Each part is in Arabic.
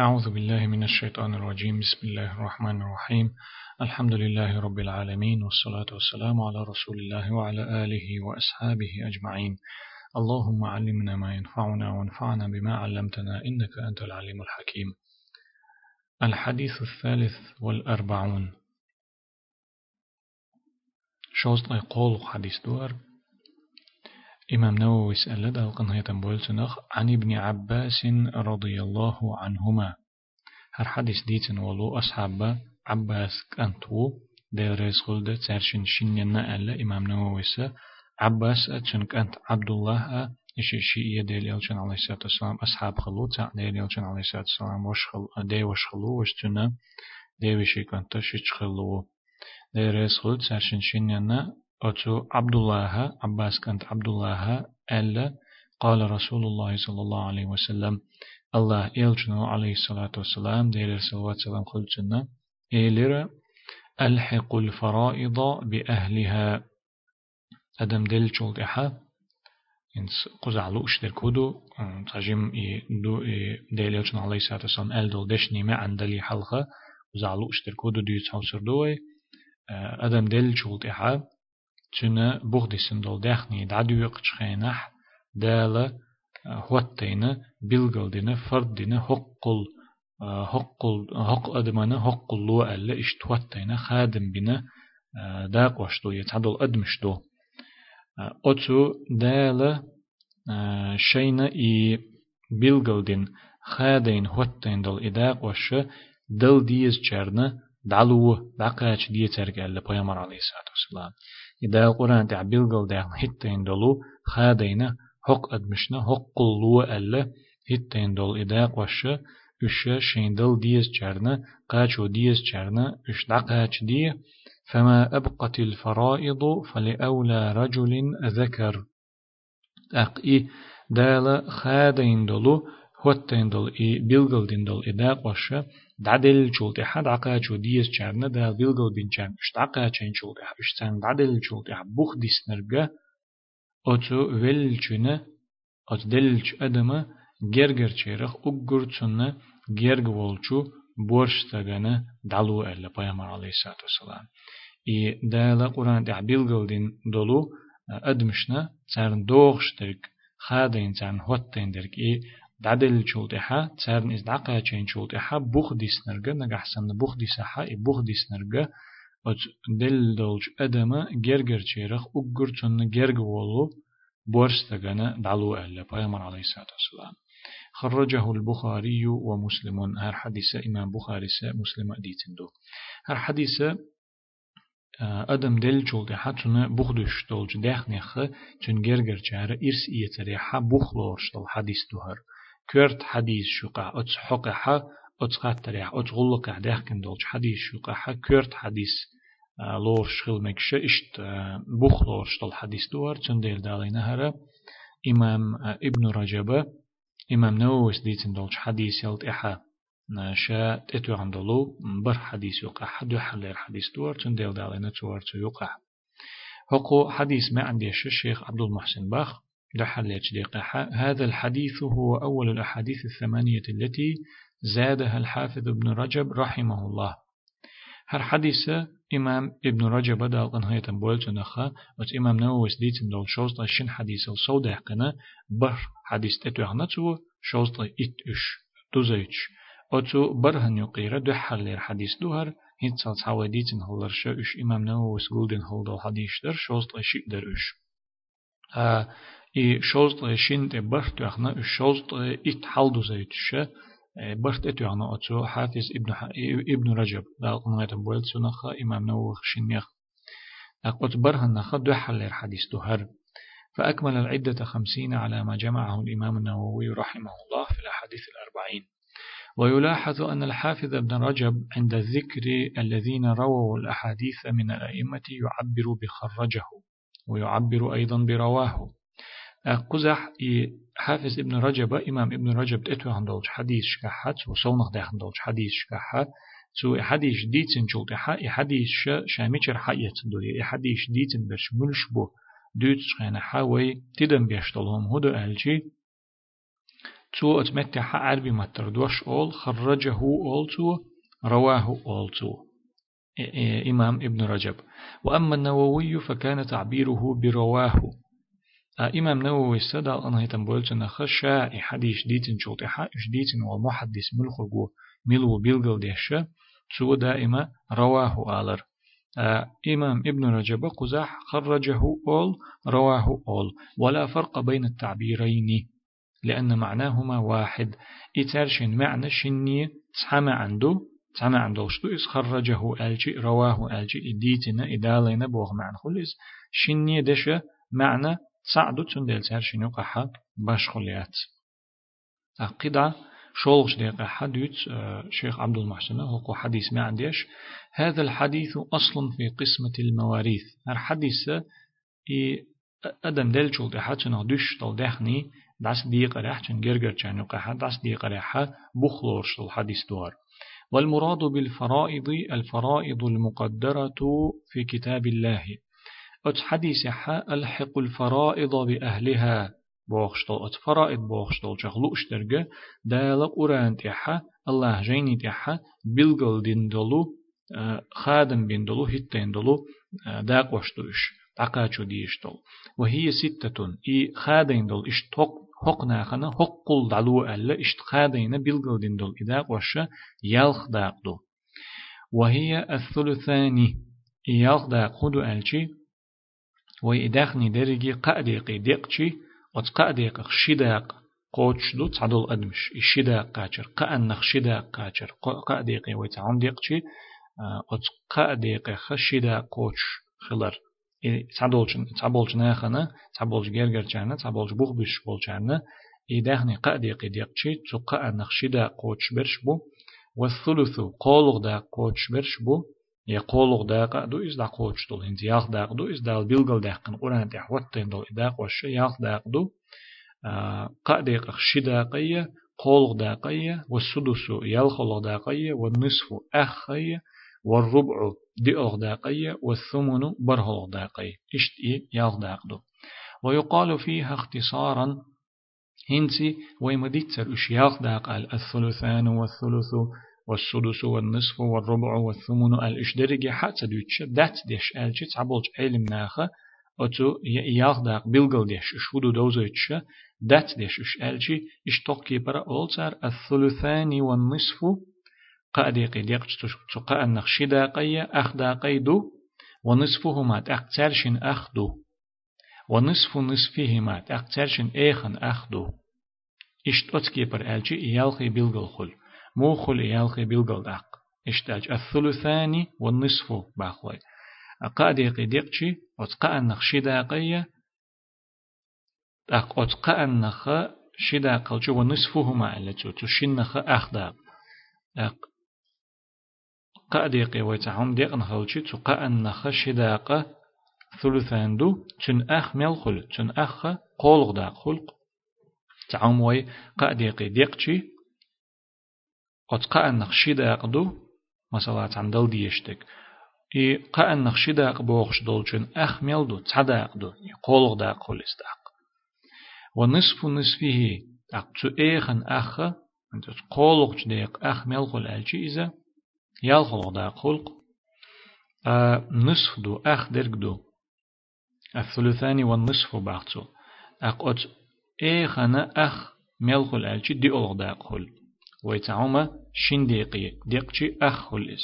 أعوذ بالله من الشيطان الرجيم. بسم الله الرحمن الرحيم. الحمد لله رب العالمين والصلاة والسلام على رسول الله وعلى آله وأصحابه أجمعين. اللهم علمنا ما ينفعنا وانفعنا بما علمتنا إنك أنت العليم الحكيم. الحديث الثالث والأربعون. شوست قول حديث دور إمام نووي سأل دال قنهية بولتنخ عن ابن عباس رضي الله عنهما. هر حديث ديتن ولو أصحاب عباس كانتو دير رزقل ده ترشن شنينا ألا إمام نووي عباس أتشن كانت عبد الله إيش شيء ديل يلشن عليه الصلاة والسلام أصحاب خلو تاع ديل يلشن عليه الصلاة والسلام وش خل دي وش خلو وش تنا دي وشي كانت شيش خلو. دي ريس خلو تساشن شنينا أتو عبد الله عباس كانت عبد الله ألا قال رسول الله صلى الله عليه وسلم الله يلشن عليه الصلاة والسلام ديل الصلاة والسلام قلتنا إيلر ألحق الفرائض بأهلها. أدم دل شولت إحا إنس قزعلو اشتر كودو تجم دو ديل يوشن عليه الصلاة والسلام أل دول دشني ما عن دلي حلقة قزعلو اشتر كودو ديو تحوصر دوي. أدم دل شولت إحا تنا بغدي سندول داخني دعدو يقشخينح دالة هوتينا بلغل دينا فرد دينا حقل حقل حق أدمنا حقل لو ألا اشتوتينا خادم بنا داق وشتو يتعدل أدمشتو أتو دالة شينا إي بيلغلدين خادين هوتين دل إداق وش دل ديز جرنا دعلو بقاش دي ترجع لبيامر عليه الصلاة والسلام إذا القرآن تاع بيلغل ده هتين دلو خادينا حق أدمشنا حق قلو ألا هتين دل إداق وش üç şeydal diyes çarna, kaço diyes çarna, üç da kaç diye, فما أبقت الفرائض فلأولى رجل ذكر أقئي دال خادين دلو هوتين دل إي بيلغل دين دل إدا قوشة دعدل جولت حد عقاچو ديس چارنا دا بيلغل بين چان اشت عقاچين جولت حد اشتان دعدل جولت حد بوخ ديس نرگا أتو ولچنا أت دلچ أدما گرگر چيرخ أقر تسنة گرگ ولچو بورش تغانا دلو ألا پیامبر عليه الصلاة والسلام إي دالا قرآن تعبيل قلدين دولو أدمشنا تسارن دوغشترك خادين إي دعدل شولتها تسارن إز دعقا چين شولتها بوخ ديس نرغا نگحسن بوخ ديس حا إي بوخ ديس نرغا أت دل دولج أدما جرجر چيرخ أقر تن جرج والو بورستغنا دعلو أهل پیامبر عليه الصلاة والسلام خرجه البخاري ومسلم هر حديث إمام بخاري مسلم ديتندو هر حديث أدم دل جولد حتنا بخدش دولج دخنخ چون گرگر چاره إرس إيتري حا بخلورش دل حديث دوهر كرت حديث شقع أتس حقع حا أتس قاتر أتس غلق دخن دولج حديث شقع حا كرت حديث لور شغل مكشة إشت بخلورش دل حديث دوهر چون دل دالي نهر إمام ابن رجب إمام نووي ديتن دولج حديث يلت إحا شا تتو عندلو بر حديث يقع حد حلير حديث دور تن ديل دالنا تور يقع هقو حديث ما عندي الشيخ عبد المحسن باخ هذا الحديث هو أول الأحاديث الثمانية التي زادها الحافظ ابن رجب رحمه الله. هر حديث إمام ابن رجب دا قنهاية بولت نخا وت إمام نووي سديت دول شوز شن حديث الصودة قنا بر حديث تتو عنتو شوز إت إش دوزيتش أتو برهن يقير دو حلير حديث دوهر هيت سال تساوي ديتن شو إش إمام نووي سقولدن هل دول حديث در شوز طيشي در إش. برت يخنا إش شوز إت حل دو زيت شا برت إتو يخنا أتو حافظ ابن ابن رجب دا قنغيت بولت سنخا إمام نووي خشين أقوت برهن نخا دو حلير حديث دوهر فأكمل العدة خمسين على ما جمعه الإمام النووي رحمه الله في الأحاديث الأربعين ويلاحظ أن الحافظ ابن رجب عند الذكر الذين رووا الأحاديث من الأئمة يعبر بخرجه ويعبر أيضا برواه قزح حافظ ابن رجب إمام ابن رجب تأتو عن دولج حديث شكحت وصونخ داخل دولج حديث شكحت سو حديث ديتن جولت حا حديث شاميشر حيت دوي حديث ديتن بش ملش بو دوت شخينا حاوي تدم بيشتلهم هدو ألجي. تو أتمتع عربي متر دوش أول خرجه أول تو رواه أول تو. إمام ابن رجب. وأما النووي فكان تعبيره برواه. إمام نووي سدى أنا هيتم بولتنا خشا حديث ديتن شوطي حاش ديتن والمحدث ملخو ملو بيلغل ديشة تو دائما رواه آلر. إمام ابن رجب قزاح خرجه أول رواه أول. ولا فرق بين التعبيرين لأن معناهما واحد. إترشن معنى شنية تسحم عنده تسحم عنده شتو إس خرجه ألجي رواه ألجي إديتنا إدالينا بوغ معنى خلص شنية دشة معنى سعدو تندل ترشن يقحى باش خليات أقيدة شولغش دقيقة حديث آه، شيخ عبد المحسن هو حديث ما عنديش هذا الحديث أصل في قسمة المواريث الحديث إي أدم دل شول دحاتنا دش طول دخني داس ديق رحتن جرجر جانو قحا داس ديق رحا بخلوش الحديث دوار. والمراد بالفرائض الفرائض المقدرة في كتاب الله. أت حديث حا ألحق الفرائض بأهلها. بوخشتل أت فرائض بوخشتل شغلوش درجة. دالق أوران تحا الله جيني تحا بلغل دين دلو خادم بين دلو هتين دلو داق وشتوش عقاچو ديشتل. وهي ستة. إي خادين دل اشتق حقنا خنا حقل دلو ألا إشت خادين بلغل دين دل إداق وشا يلخ داق دو وهي الثلثاني. يلخ داق خدو ألشي. وإداخني درجي قاديقي ديقشي وت قاديق شداق قوتش دو تعدل أدمش الشداق قاچر قأنخ شداق قاچر قاديقي ويتعم ديقشي أت قاديق خشدا قوتش خلر تعدولچن تعبولچنا خنا تعبولج گرگرچانه تعبولج بوخ بش بولچانه إيداهني قادي قديقشي تقا نخشدا قوتش برش بو والثلث قولغ دا قوتش برش بو يا قولغ دا قدو إز دا قوتش دول هنز ياخ دا قدو إز دا البيلغل دا قن قرآن دا وطين دول إدا قوش ياخ دا قدو قادي قشدا قيا قولغ دا قيا والسدس يالخلغ دا قيا والنصف أخ قيا والربع دي أغداقية والثمن بره أغداقية إشت إيه يغداقدو ويقال فيها اختصارا هنسي ويمديتر إش يغداق الثلثان والثلث والسدس والنصف والربع والثمن الإشدرجي حتى دوتش دات ديش ألجي تعبولج علم ناخا أتو يغداق بلغل ديش إشهدو دوزيتش دات ديش إش ألجي إشتوكي برا أولتر الثلثان والنصف. قاديقي ديق تقا أنخ شداقية أخداقيدو ونصفهما تأقترشن أخدو ونصف نصفهما تأقترشن إيخن أخدو إشت أتكي بر ألجي إيالخي بلغل خل مو خل إيالخي بلغل أق إشتاج الثلثاني والنصف باخوي. قاديقي ديقشي أتقا أنخ شداقية أق أتقا أنخ شداقلجو ونصفهما ألجو تشنخ أخداق أق قاديقي ويتعهم ديقن خلشي تقا أنخ شداقة ثلثان دو تن أخ ملخل تن أخ قولغ داق خلق. تعهم وي قاديقي ديقشي أتقا أنخ شداق دو مثلا تعمدل ديشتك. إي قا أنخ شداق بوغش دول تن أخ مل دو تعداق دو قولغ داق خلستاق ونصف نصفه أقتو إيخن أخ أنت قولغ ديق أخ ملخل ألشي إذا يالخلق دا خلق آه نصف دو أخ درق دو. الثلثاني والنصف باقتو. أقوت خنا أخ ملخل ألشي دي أولغ دا ويتعوما شين ديقي ديقشي أخ خلس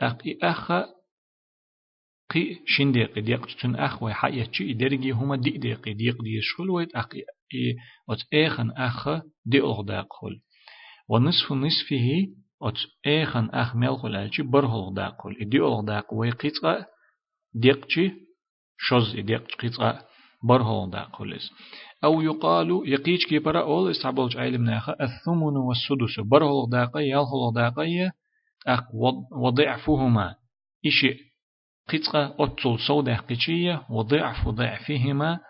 أقي أخ قي شين ديقي ديق تن أخ ويحيتشي درجي هما دي ديقي ديق دي شخل ويت أقي إيه وت إيخن أخ دي أولغ دا خل ونصف نصفه أت إيخن أخ ملخل ألشي برهل داقل إدي أولغ داق ويقيتغا ديقشي شوز. إديق قيتغا برهل داقلس أو يقال يقيش كي برا أول استعبالج علم ناخا الثمن والسدس. برهل داقا يلهل داقا أق وضعفهما. إشي قيتغا أتصل سودة قيتشية وضعف ضعفهما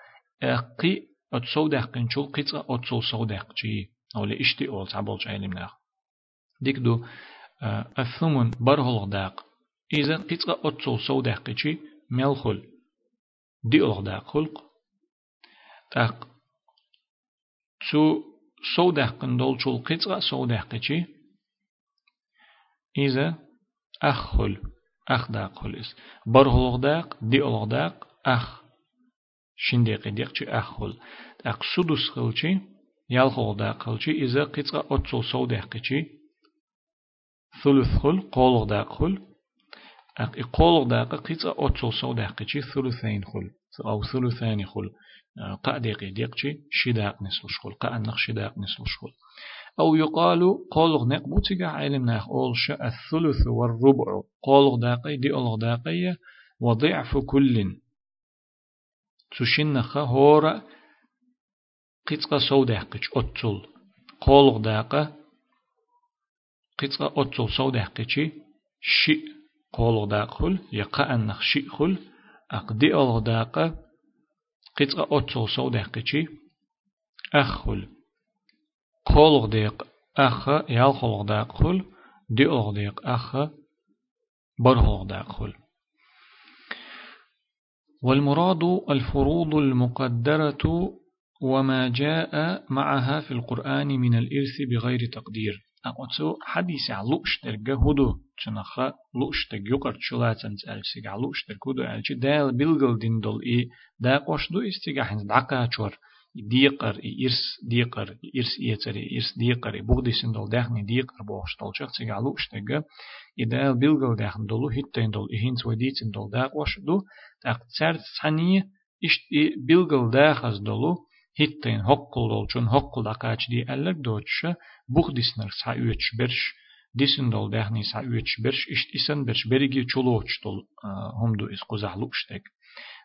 أقي أتصل داقنشول قيتغا أتصل سودة قيتشية. أو لإشتي أول استعبالج علم ناخا ديك دو الثمن برهل داق إذا قطع أتصل سو داقيشي ملخل دي ألغ داق خلق. داق تو سودح قندول شول قطع سودح قچي إذا أخل أخ داق خلص برهلغ داق دي ألغ داق أخ. شنديق ديق چي أخل أخ سدس خلچي يالخلغ داق خلچي إذا قطع أتصل سودح قچي ثلث خل قولغ داق خل. أخ قولغ داق قطع أتصل سودح قچي ثلثين خل. أو ثلثان خل. قا ديقي ديقشي شداق نسل شخول قا أنخ شداق نسل شخول أو يقال قولغ نقبو تيجا علم ناخ؟ أولش الثلث والربع. قولغ داقي دي أولغ داقي وضعف كل. تشنخ هورا قيتقا سودحقش أتل قولغ داقا قيتقا أتل سودحقشي شي قولغ داقل يقا أنخ شي خل. أقدي أولغ داقا قطع أتل سودح قچي أخل قولغ ديق أخ يالخلغ داق خل ديولغ ديق أخ برهلغ داق خل والمراد الفروض المقدرة وما جاء معها في القرآن من الإرث بغير تقدير. أقصو حديث على لوش ترجع هدو شنخا لوش ترجع يقر شلاتن ألسيج على لوش ترجع هدو ألشي دال بيلغل دين دول إيه دا قوش دو استيجا حين دعكا شور ديقر إرس ديقر إرس إيتر إرس ديقر بغدي سندول داخني ديقر بوش طلشق تيجا على لوش ترجع إدال بيلغل داخن دولو هيتين دول إهين وديتين دول دا قوش دو تاق تسارت ثانية إشت بيلغل داخز دولو هيتين هقل دول چون هقل دقاچ دي ألك دوتش بوخ ديسنر سا üç berş disin dol dehni sa üç berş işt isen berş berigi çuluç dol humdu is quzahlu iştek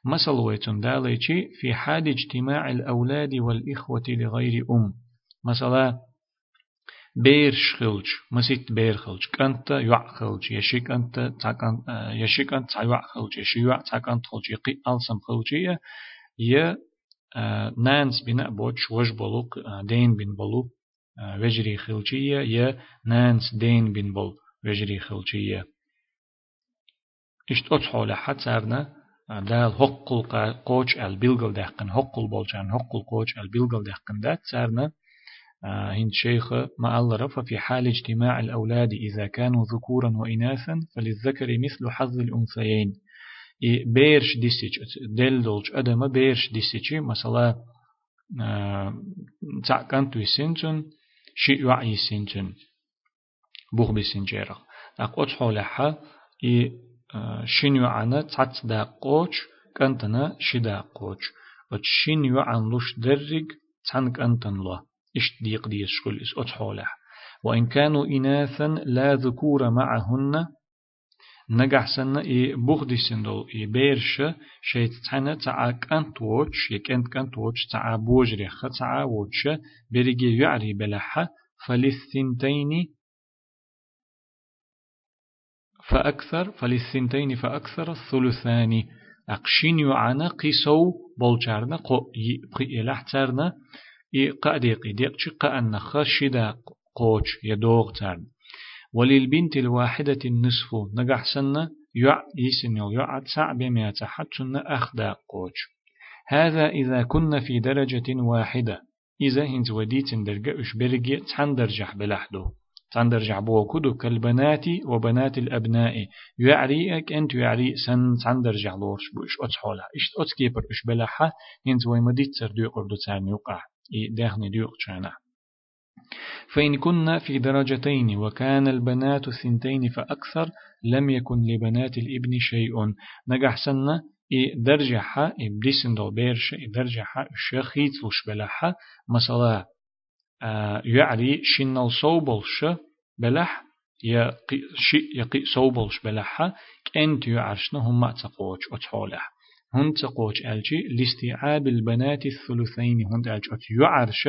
مثل ويتون داليتي في حال اجتماع الأولاد والإخوة لغير أم مثلا بير خلج مسيت بير خلج كنت يع خلج يشيك أنت تاكن يشيك أنت يع خلج يشي يع تاكن خلج يقي ألسم خلجية ي نانس بنا بوش وش بلوك دين بن بلوك وجري خلجية يا نانس دين بن بول وجري خلجية. إشت أتحول حتى دال حقل قوش البلغل دهقن حقل بولجان حقل قوش البلغل دهقن دات سارنا هند شيخ ما الله ففي حال اجتماع الأولاد إذا كانوا ذكورا وإناثا فللذكر مثل حظ الأنثيين. بيرش ديسيج دل دولج أدم بيرش ديسيج مثلا تعكنتو يسنجن شيء وعي سنجن بوغ بسنجيرا أقوش حولها إي شين يعنا تات دا قوش كنتنا شدا قوش وشين يعن لوش درج تان كنتن له إش ديق دي شغل إس أتحوله وإن كانوا إناثا لا ذكور معهن نجح سنة إي بغدي سندو إي بيرش شيت تانا تاع كانت ووتش يكنت كانت ووتش تاع بوجري خ تاع ووتش بريجي يعري بلحة فللثنتين فأكثر فللثنتين فأكثر الثلثان أقشين يعانا قيسو بولجارنا قو يلحترنا إي قاديق ديق قا أن خشدا قوش يدوغ ترن وللبنت الواحدة النصف. نجح سنة يع يسن يع تسع بما تحتشن أخدا قوش هذا إذا كنا في درجة واحدة. إذا هنز وديت درجة إش برجي تندرجح بلحدو تندرجح بوكدو كالبنات وبنات الأبناء. يعريك أنت يعري سن تندرجح لورش بوش أتحولها. إش أتكيبر؟ إش بلحة هنز ويمديت سر ديو قردو تسان يقع. إي داخني ديو قشانا فإن كنا في درجتين وكان البنات ثنتين فأكثر لم يكن لبنات الإبن شيء. نجح سنة إي درجحة إي بديسن دو بيرش إي درجحة شخيت وش بلحة مثلا آه يعري شنال صوبلش بلح يا شي يقي صوبلش بلحة كأنت يعرشنا هم تقوش أتحولح. هن تقوش ألجي لإستيعاب البنات الثلثين هن ألجي يعرش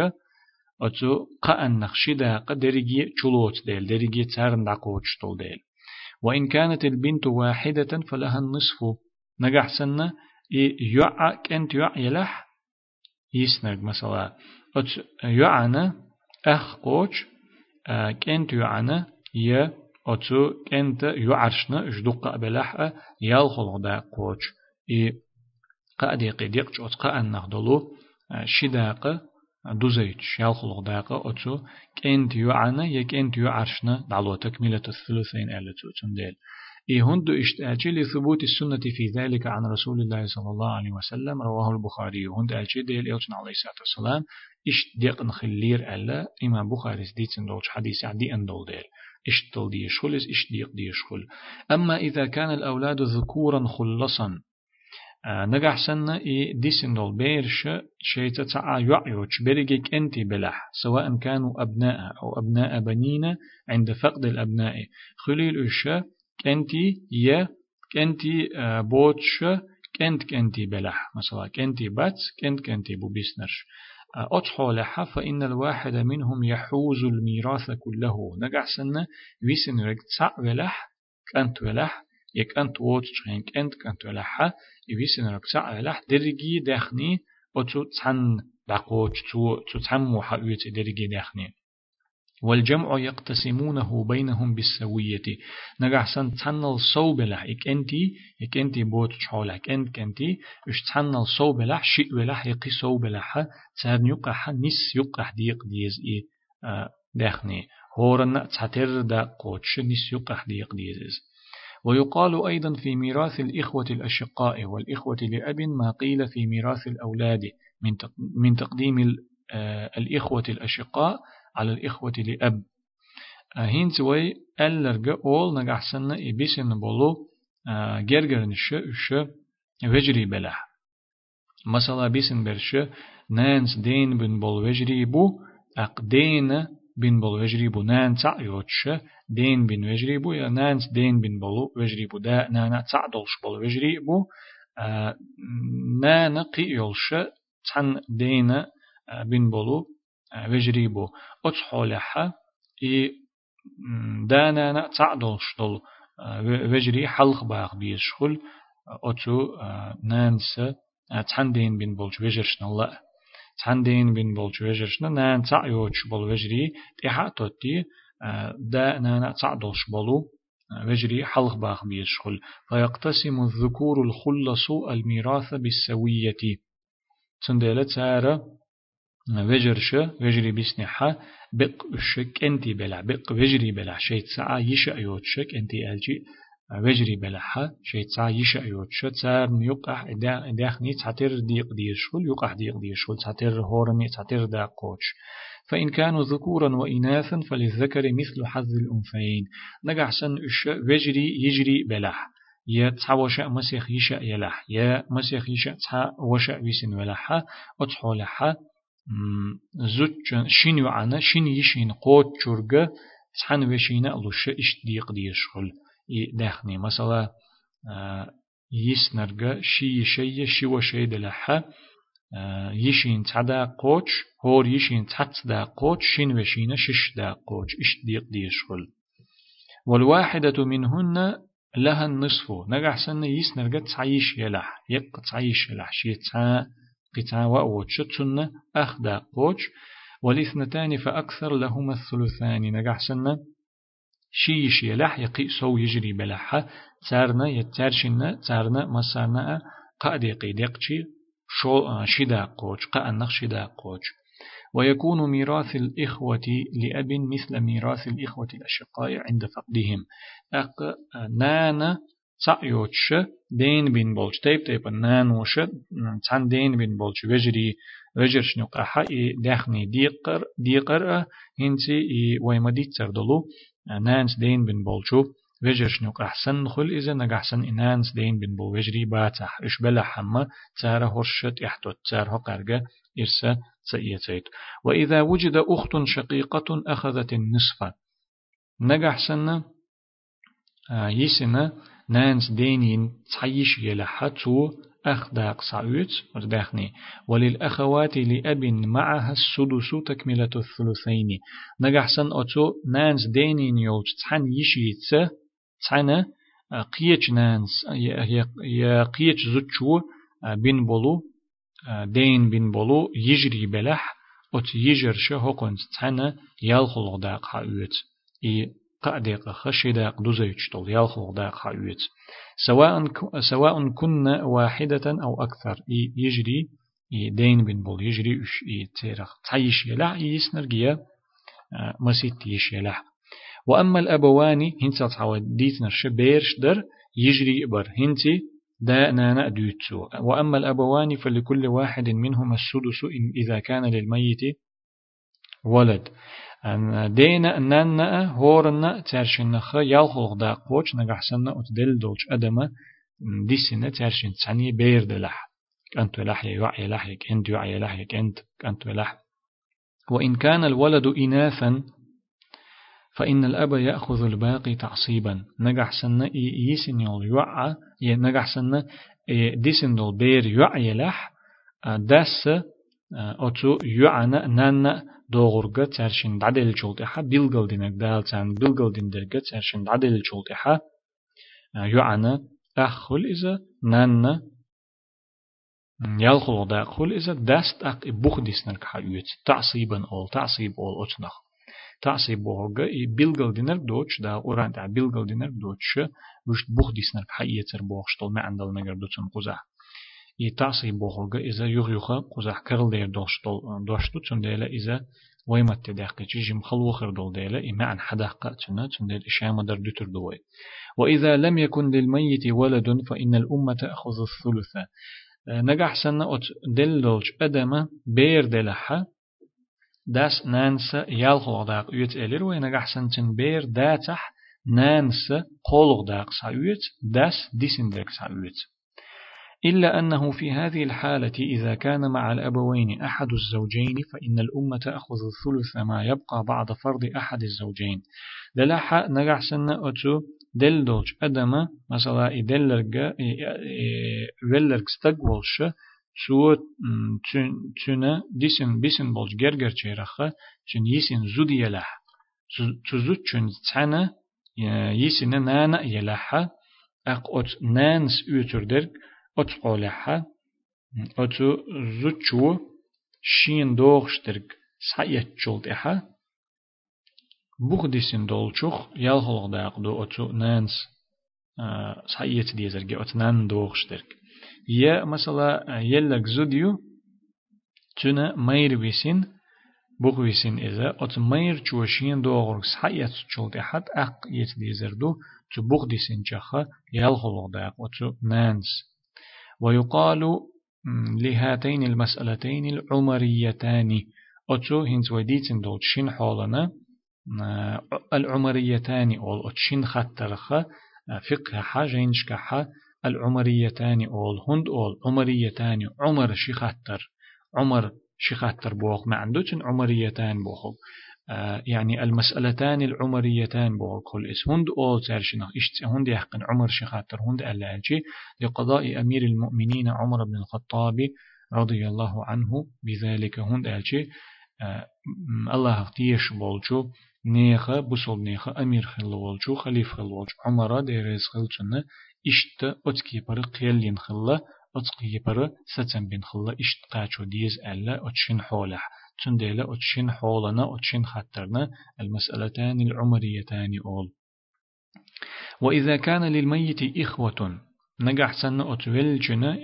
أتو قأن نخشدا قدرجي چلوت ديل درجي تارن دقوش طول ديل. وإن كانت البنت واحدة فلها النصف. نجح سنة يعا كنت يع يلح يسنج مثلا أت يعنا أخ قوش كنت يعنا ي أتو كنت يعرشنا جدق بلح يالخل دا قوش إي قأدي قديق أت قأن نخدلو شداق دوزيتش يالخلق داقة أتو كنت يعنا يكنت يعرشنا دعلو تكملة الثلثين ألتو تندل إيه هندو اشتاجي لثبوت السنة في ذلك عن رسول الله صلى الله عليه وسلم رواه البخاري هند أجي ديل إلتن عليه الصلاة والسلام إشت ديق نخلير ألا إمام بخاري سديتن دولش حديث عدي أندول ديل اشتل دي شخل إش ديق دي شخل أما إذا كان الأولاد ذكورا خلصا نجح سنة إي ديسن دول بيرش شيء تاع يعيوش بريجيك أنت بلح سواء كانوا أبناء أو أبناء بنين عند فقد الأبناء خليل إيش كنتي ي كنتي بوتش كنت كنتي بلح مثلا كنتي بات كنت كنتي بو بيسنرش أطحولها فإن الواحد منهم يحوز الميراث كله نجح سنة ويسن رك تسع ولح كنت ولح يك أنت ووت شين كنت كنت ولح يويسن رك تسع ولح درجي دخني أتو تسن دقوش تو تسمو حقويت درجي دخني والجمع يقتسمونه بينهم بالسوية نجح سن تنل صوبلح إك أنتي إك أنتي بوت شحولك أنت كنتي إش تنل صوبلح شيء ولح يقي صوبلح تسار يقح نس يقح ديق ديز إي دخني هورن تاتر دا قوتش نس يقح ديق ديز ويقال أيضا في ميراث الإخوة الأشقاء والإخوة لأب ما قيل في ميراث الأولاد من تقديم الإخوة الأشقاء على الإخوة لأب. هين توي ألرغ أول نجحسن إبسن بولو جرجر نش إش وجري بلح مثلا بيسن برش نانس دين بن بول وجري بو أق بن بول وجري بو نان تع يوتش دين بن وجري بو يا نانس دين بن بولو وجري بو دا نانا تع دولش بول وجري بو نانا قي يولش تن دين بن بولو وجريبو أتحولها إي دانا تعدلش دل وجري حلق باغ بيشخل أتو نانس تحندين بين بولج وجرشنا الله تحندين بين بولج وجرشنا نان تعيوش بول وجري تيحا توتي دا نانا تعدلش بولو وجري حلق باغ بيشخل فيقتسم الذكور الخلص الميراث بالسوية. تندلت سارة وجرش وجري بسنحة بق الشك انتي بلع بق وجري بلع شيء ساعة يشا يوت شك انتي الجي وجري بلعها شيء ساعة يشا يوت شك تار يقع داخني تعتر ديق ديشول يقع ديق ديشول تعتر هورمي تعتر دا قوش فإن كانوا ذكورا وإناثا فللذكر مثل حظ الأنثيين نجح سن وجري يجري بلح يا تسع وشاء مسيخ يشاء يلح يا مسيخ يشاء تسع وشاء ويسن ولحها أتحولحها زوج شين يعنا شين يشين قوت جرجة تحن وشينا لوش إش ديق ديشغل داخني مثلا يسنرجة شي شي شي وشي دلحة يشين تعدا قوش هور يشين تحت دا قوش شين وشينا شش دا قوش إش ديق ديشغل والواحدة منهن لها النصف نجح سنة يسنرجة تعيش يلح يق تعيش يلح شي تعيش قطعة وأوتش تسنة أخدا قوش والاثنتان فأكثر لهما الثلثان نجح سنة شيش يلح يقي سو يجري بلحة تارنا يتارشنا تارنا مسارنا قأدي قيدقشي شو شدا قوش قأنخ شدا قوش. ويكون ميراث الإخوة لأب مثل ميراث الإخوة الأشقاء عند فقدهم. أق نانا تعيوتش دين بين بولش. تيب تيب نانوش تان دين بين بولش. وجري وجرش نقاحا داخني ديقر ديقر هنسي ويما ديتر دلو نانس دين بين بولشو وجرش نق أحسن خل إذا نق أحسن إنانس دين بين بول وجري باتح إش بلا حما تارا هرشت إحتوت تارا قرقة إرسا سئيتيت. وإذا وجد أخت شقيقة أخذت النصف. نق أحسن يسنا نانس دينين تعيش يلحة تو أخداق سعود ورداخني وللأخوات لأب معها السدس تكملة الثلثين. نجحسن أتو نانس دينين يولج تحن يشيت تحن قيش نانس. يا قيش زوجو بين بولو دين بين بولو. يجري بلح أت يجر شهوقن تحن يالخلق داق حاوت إي قادق خشداق دوزيتش طول يالخلق داق حاوت سواء سواء كنا واحدة أو أكثر يجري دين بن بول يجري اش إي تيرخ تعيش يلا يسنر جيا مسيت يشيلا وأما الأبوان هنسا تعود ديتنا شبيرش در يجري إبر هنتي دا نانا دوتسو. وأما الأبوان فلكل واحد منهما السدس إن إذا كان للميت ولد. دينا نانا خ يالخوغ دا قوش نغحسنا أتدل دولش أدما ديسنا ترشن تساني بير دلح أنت لح يوعي لحيك أنت يوعي لحيك أنت أنت لح وإن كان الولد إناثا فإن الأب يأخذ الباقي تعصيبا نجح سنة يسن يوعى نجح سنة ديسن دول بير يوعى لح داس أتو يوعنا نانا دوغرغة ترشن دعدل جولتها بيلغل دينك دال تان بيلغل دين درغة ترشن دعدل جولتها يوعنا أخل إذا نانا يالخل دا خل إذا داست أق بوخ ديسنك حيوت تعصيبا أول تعصيب أول أتنخ تعصيب بوغا إي بيلغل دينر دوتش دا أوران دا بيلغل دينر دوتش وشت بوخ ديسنك حييتر بوغشتل ما عندل نجر دوتن قزح يغ يغا قزح كرل دير دوشتل دوشتو تون ديلا إذا ويمت تداقي جيجي مخلوخر دول ديلا إما عن حداقة تنا تون ديل إشامة در دوتر دوي. وإذا لم يكن للميت ولد فإن الأمة تأخذ الثلث. نجح سنة أت دلولج أدمة بير دلحة داس نانس يالخو داق يوت إلير وين نجح سنتن بير داتح نانس قولغ داق سايوت داس ديسن داق سايوت إلا أنه في هذه الحالة إذا كان مع الأبوين أحد الزوجين فإن الأمة تأخذ الثلث ما يبقى بعد فرض أحد الزوجين. دلحة نجح سنة أتو دل دولش أدما مثلا إدلرغ ولرغ ستقولش سو تشنا ديسن بيسن بولج جرجر چيرخه چن يسن زود يلح تزود چن تسانا يسن نانا يلح أق أت نانس يوتردرغ أت قولحة أت زود چو شين دوغشترغ سايت جولد إحا بوغديسين دولچوخ يالهولغ داقدو أتو نانس سايت ديزرگي أت نان دوغشترغ يا مثلا يلك زوديو تنا مير بيسين بوغ بيسين إذا أت مير چوشين دوغرغ سايت چولد إحد أق يت ديزردو تو بوغ ديسين چخا يالهولغ داق أتو نانس ويقال لهاتين المسألتين العمريتان. أتو هنز وديتين دول شين حولنا. العمريتان أول أتشين خطرخة فقه حاجينش كحا العمريتان أول هند أول عمريتان عمر شي خطر عمر شي خطر بوخ ما عندوش عمريتان بوخ يعني المسألتان العمريتان بوخ كل إس. هند أول ترشنا إشت. هند يحقن عمر خطر هند ألاجي لقضاء أمير المؤمنين عمر بن الخطاب رضي الله عنه. بذلك هند ألجي. الله تيش بولجو. نيخا بوسول نيخا أمير خل والجو خليف خل والجو عمره ديريز خلچنا إشت أتكي بر قيلين خلا أتكي بر ستن بين خلا إشت قاچو ديز ألا أتشين حولح. تنديلا أتشين حولنا أتشين خطرنا المسألتان العمريتان أول وإذا كان للميت إخوة نجح سنة أتولجنا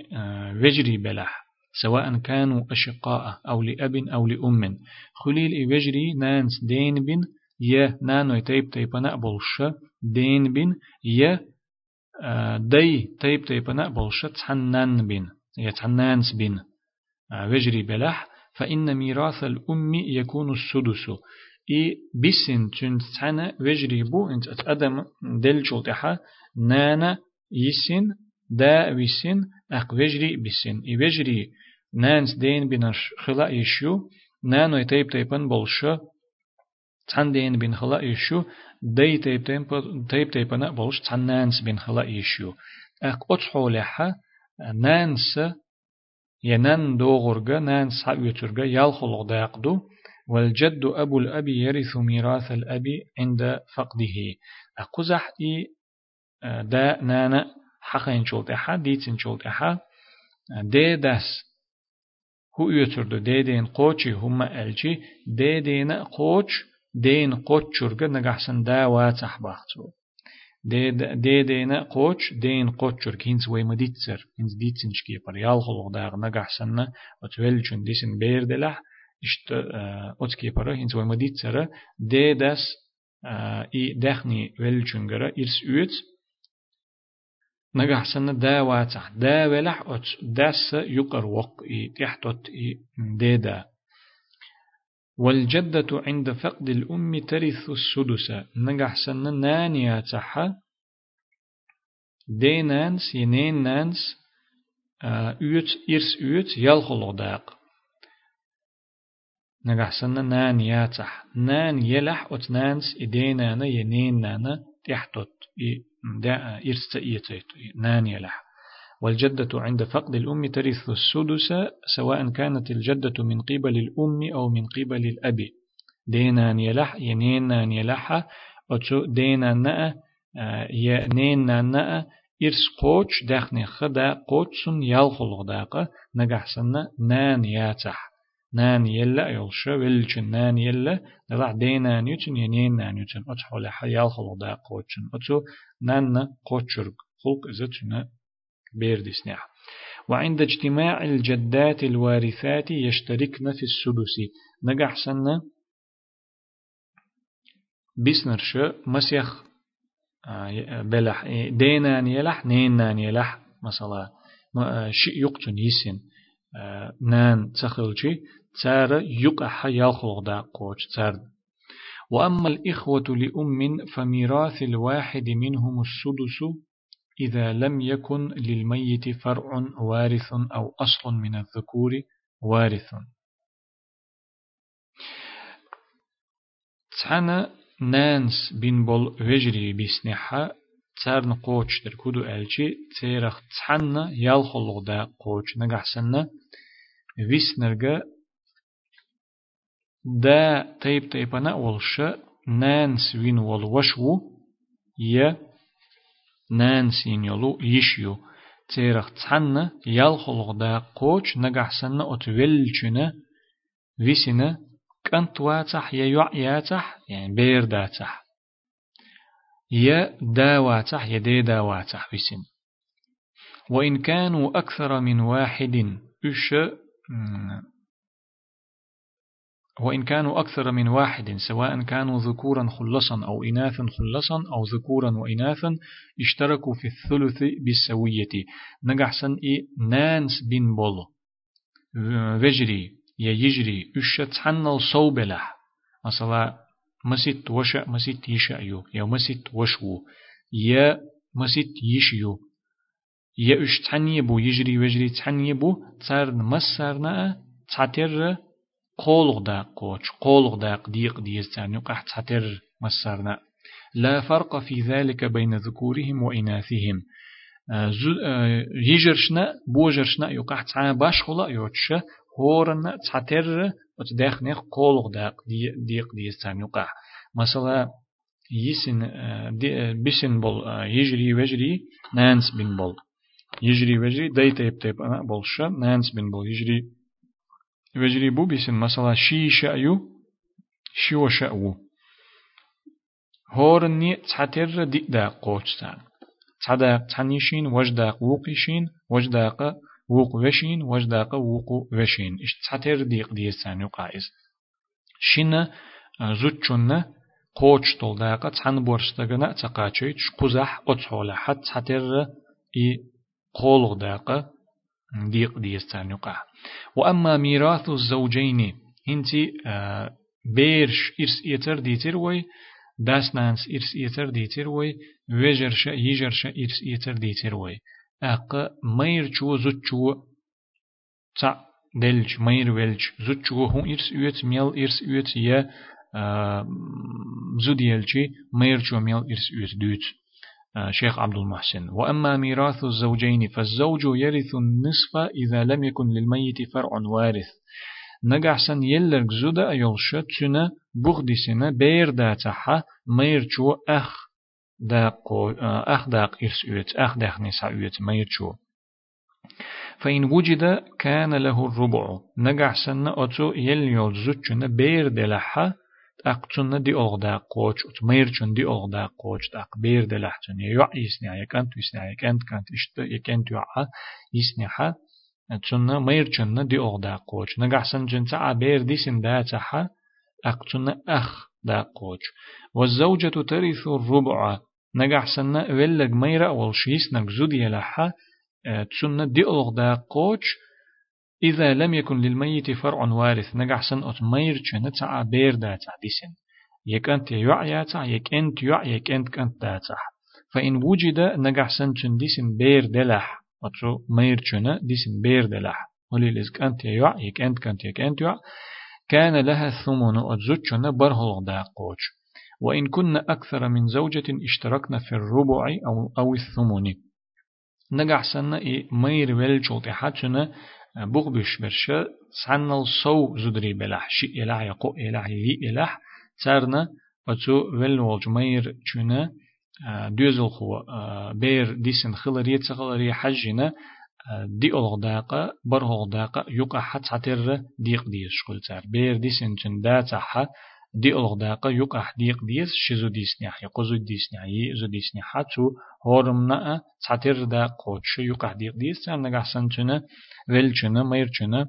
وجري بلح سواء كانوا أشقاء أو لأب أو لأم. خليل وجري نانس دين بن يه نانو تيب تيبنا بولش دين بين يه دي تيب تيبنا بولش تحنان بين يتحنانس بين وجري بلح فإن ميراث الأم يكون السدس. إي بسن تنتحنا وجري بو إنت أتأدم دل جلتها نانا يسن دا ويسن أق وجري بسن إي وجري نانس دين بنش خلا يشيو. نانو تيب تيبن بولش تندين بين خلا إيشو دي تيب تيب تيب تيبنا بولش. تنانس بين خلا إيشو أك أتحو لحا نانس ينان دوغرغا نانس حبيترغا يالخلق داقدو والجد أبو الأب يرث ميراث الأب عند فقده. أقزح إي دا نانا حقين شولت إحا ديتين شولت إحا دي داس. هو يتردو دي دين قوشي هما ألجي. دي دين قوش دين قوت شرقة نجحسن دا واتح باختو. دي دينا قوش دين قوتشر كينز وي مديتسر كينز ديتسن شكيبر يالخلق داغ سنة وتولشن ديسن بيردلح اشت اوتكيبر هينز وي دي داس اي دخني ولشنجر إرس اوت نجح سنة دا واتح دا ولح اوت داس يقر وق اي تحتوت اي ديدا والجدة عند فقد الأم ترث السدس. نجح سنة نانيا تحا. دي نانس ينين نانس أوت إرس أوت يلخلو داق. نجح سنة نانيا تح. نان يلح أوت نانس إدينانا ينين نانا تحتوت إرس تأيتيت نان يلح. والجدة عند فقد الأم ترث السدس سواء كانت الجدة من قبل الأم أو من قبل الأب. دينان يلح ينينان يلح أتو دينان نأ ينينان نأ إرس قوش داخني خدا قوتسن يالخلق داقة نجحسن نان ياتح. نان يلا يلش ولشن نان يلا دلع دينان يتن ينين نان يتن أتحول حيال خلق قوتشن. أتو نان قوتشرق. خلق إذا بيردسنح وعند اجتماع الجدات الوارثات يشتركن في السدس. نجح سنة بسنرش مسيخ آه، بلح دينان يلح نينان يلح مثلا شيء يقتن يسن آه، نان تخلشي تار يقح يالخلق دا قوش تار وأما الإخوة لأم فميراث الواحد منهم السدس إذا لم يكن للميت فرع وارث أو أصل من الذكور وارث. تحنا نانس بين بول وجري بسنحة تارن قوش در كودو ألشي تيرخ تحنا يالخلق دا قوش نقحسنا ويسنرغا دا تيب تيبنا والش نانس وين والوشو يه نانسين يلو يشيو تيرخ تحنا يالخلق دا قوش نقحسن أتولجنا ويسنا كنت واتح يا يعياتح يعني بير داتح يا داواتح يا دي داواتح ويسن وإن كانوا أكثر من واحد إش وإن كانوا أكثر من واحد سواء كانوا ذكورا خلصا أو إناثا خلصا أو ذكورا وإناثا اشتركوا في الثلث بالسوية. نجحسن إي نانس بن بول. وجري يا يجري إشت حنل صوبلح مثلا مسيت وشا مسيت يشأيو يا مسيت وشو يا مسيت يشيو. يا اش تحنيبو يجري وجري تحنيبو تسار مسارنا تعتر قولغ داق قوش قولغ داق ديق ديستان يقح تحتر مسارنا. لا فرق في ذلك بين ذكورهم وإناثهم. آه، آه، يجرشنا بوجرشنا يقح تعا باش خلا يوتش هورنا تحتر وتداخنخ قولغ داق ديق ديستان يقح. مثلا يسن آه، بسن بول يجري وجري نانس بن بول. يجري وجري دايتا يبتيب أنا بولشا نانس بن بول يجري وجري بو بيسن مثلا شي شأيو شو شأو هورني تحتر دي دا قوتستان تحداق تحنيشين وجداق ووقيشين وجداق ووق وشين وجداق ووق وشين إش تحتر ديق ديستان يقايز شنا زوتشنا قوش طول داقة تحن بورستغنا تقاچيش قزح أتحولا حت تحتر إي قولغ داقة ديق ديستان يقع وأما ميراث الزوجين هنتي آه بيرش إرس إيتر ديتر وي داس نانس إرس إيتر ديتر وي ويجرش يجرش إرس إيتر ديتر وي أق مير چو زوت چو تا دلج مير ولج زوت چو هون إرس إيت ميل إرس إيت يا آه زوديلجي مير چو ميل إرس إيت دوت. شيخ عبد المحسن. وأما ميراث الزوجين فالزوج يرث النصف إذا لم يكن للميت فرع وارث. نجحسن يلرق زودا يلش تنا بغدسنا بير داتها ميرچو أخ داقو أخ داق إرس أوت أخ داق نسا أوت ميرچو. فإن وجد كان له الربع. نجحسن أتو يل يلزوتشنا بير دلحا أقتن دي أغدا قوش أتميرشن دي أغدا قوش تاق بير دلحتن يوع يسنع يكنت يسنع يكنت كانت إشت يكنت يوع يسنع تسنة ميرشن دي أغدا قوش. نقحسن جنسا بير دي سن دا تحا أقتن أخ دا قوش. والزوجة ترث الربع. نقحسن ولق ميرا والشيس نقزود يلحا تسنة دي أغدا قوش. إذا لم يكن للميت فرع وارث نجحسن أت مير نتاع بير داتا ديسن. يك أنت ياتا يك أنت كنت داتا فإن وجد نجحسن تن ديسن بير دلح أترو مير ديسن بير دلح أنت يع يك أنت كنت يك أنت يع كان لها الثمن أتزوجنا برهل داقوش وإن كنا أكثر من زوجة اشتركنا في الربع أو أو الثمن. نجحسن إيه مير ولجوتي حتشنا بوغ بيش برشا سعنل صو زدري بلح شي إلح يقو يي إلح تارنا أتو ول والجمير چونه دوزل خو بير ديسن خلرية تخلرية حجنا دي أغداقة بر أغداقة يقع حت حتر ديق ديس شغل تار بير ديسن چن دا تحا دي أغداقة يقع ديق ديس شزو ديسنيح يقوزو ديسنيح يزو ديسنيح تو هورمنا تعتر دا قوتش يقع ديق ديس. تار نجح سنتنا ولچنا ميرچنا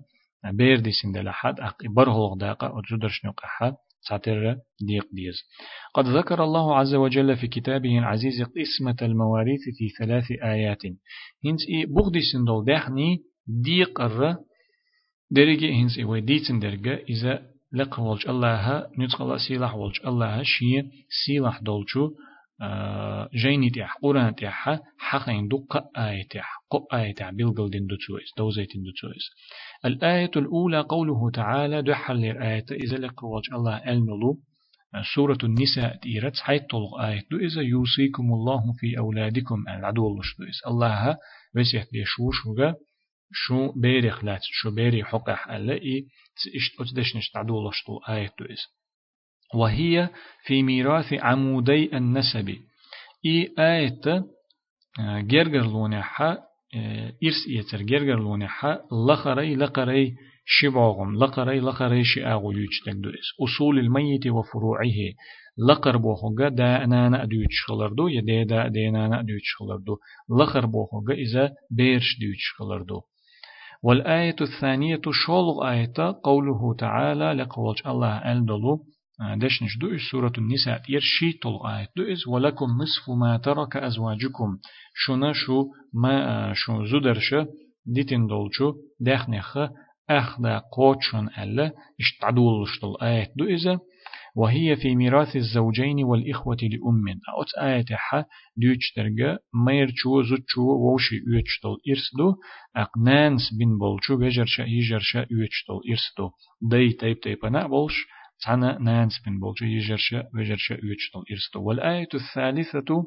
بير ديسن دلحد أق برهلغ داقة أتزدرش نقحة تعتر ديق ديز قد ذكر الله عز وجل في كتابه العزيز قسمة المواريث في ثلاث آيات. هنس إي بغدي سندول داحني ديق الر درجة هنس إي وديتن درجة إذا لق ولج الله نتقل سيلح ولج الله شيء سيلح دولشو جيني تيح قرآن تيح حقين دو قآية تيح قآية تيح بلغل دين دو تويس دوزيتين دو تويس الآية الأولى قوله تعالى دحل للآية إذا لقوج الله ألنلو سورة النساء تيرت حيث طلق آية دو إذا يوصيكم الله في أولادكم العدو الله الله وسيح بيشوش وغا شو بيرخ لات شو بيري حقح ألا إي تشت أتدشنش تعدو الله شدو آية دويس وهي في ميراث عمودي النسب. إي آية جرجر لونحا إرس إيتر جرجر لونحا لخري لقري شباغم لقري لقري شئاغو يوجتك دوئس أصول الميت وفروعه. لقر بوخوغا دا أنا أدويت شغلردو يدي دا دينا أدويت شغلردو لقر بوخوغا إذا بيرش دويت شغلردو والآية الثانية شولغ آية قوله تعالى لقوج الله ألدلو دش نجدو سورة النساء يرشي طل آية إز ولكم نصف ما ترك أزواجكم. شونا شو ما شو زدرش ديتن دولشو داخنخ أخدا قوتشن ألا اشتعدول شطل آية إذا وهي في ميراث الزوجين والإخوة لأم. أوت آية حا ديوش ترجع ميرشو زوجو ووشي يوشتل إرسدو. أقنانس بن بولشو بجرشا يجرشا يوشتل إرسدو. دي تيب تيبنا بولش تانا نانس بن بولجا يجرشا وجرشا يجتل إرستو والآية الثالثة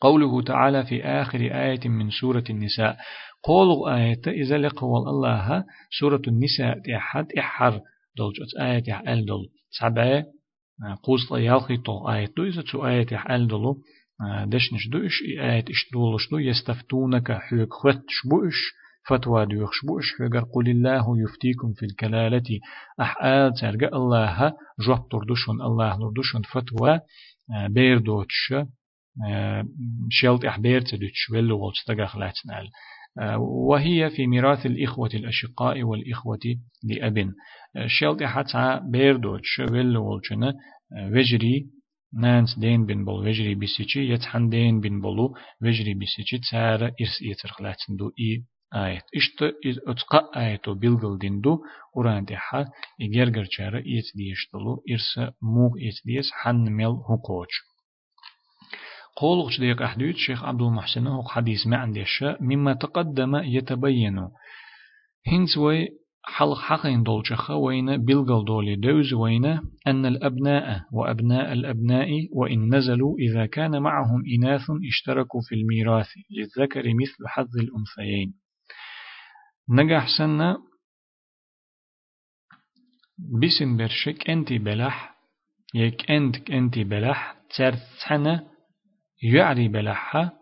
قوله تعالى في آخر آية من سورة النساء. قول آية إذا لقوا الله سورة النساء تحد إحر. دولجت آية إحل دول سبعة قوس يالخي تو آية دو إذا تو آية إحل دولو دشنش دوش آية إش دولش دو يستفتونك حيك خت شبوش فتوى ديوخش بوش فقر قل الله يفتيكم في الكلالة أحآل ترجع الله جواب تردشون الله نردشون فتوى بير دوتش شيلت أحبير تدوتش ولو والتستقخ لاتنال وهي في ميراث الإخوة الأشقاء والإخوة لأب. شيلت حتى بير دوتش ولو والجنة وجري نانس دين بن بول وجري بسيتشي يتحن دين بن بولو وجري بسيتشي تسار إرس إيترخلاتن دو إي آية إشت أتقى آية بلغل دندو وران ديحا إجرجر جارة إيت ديشتلو إرس موغ إيت ديس حن ميل هقوش قولغش ديق أحدود شيخ عبد المحسن هو حديث ما عنديش مما تقدم يتبين هنس وي حلق حقين دولشخة وين بلغل دولي دوز وين أن الأبناء وأبناء الأبناء وإن نزلوا إذا كان معهم إناث اشتركوا في الميراث للذكر مثل حظ الأنثيين. نجح سنة بسن برشك أنتي بلح يك انت أنتي بلح ترتنا يعري بلحها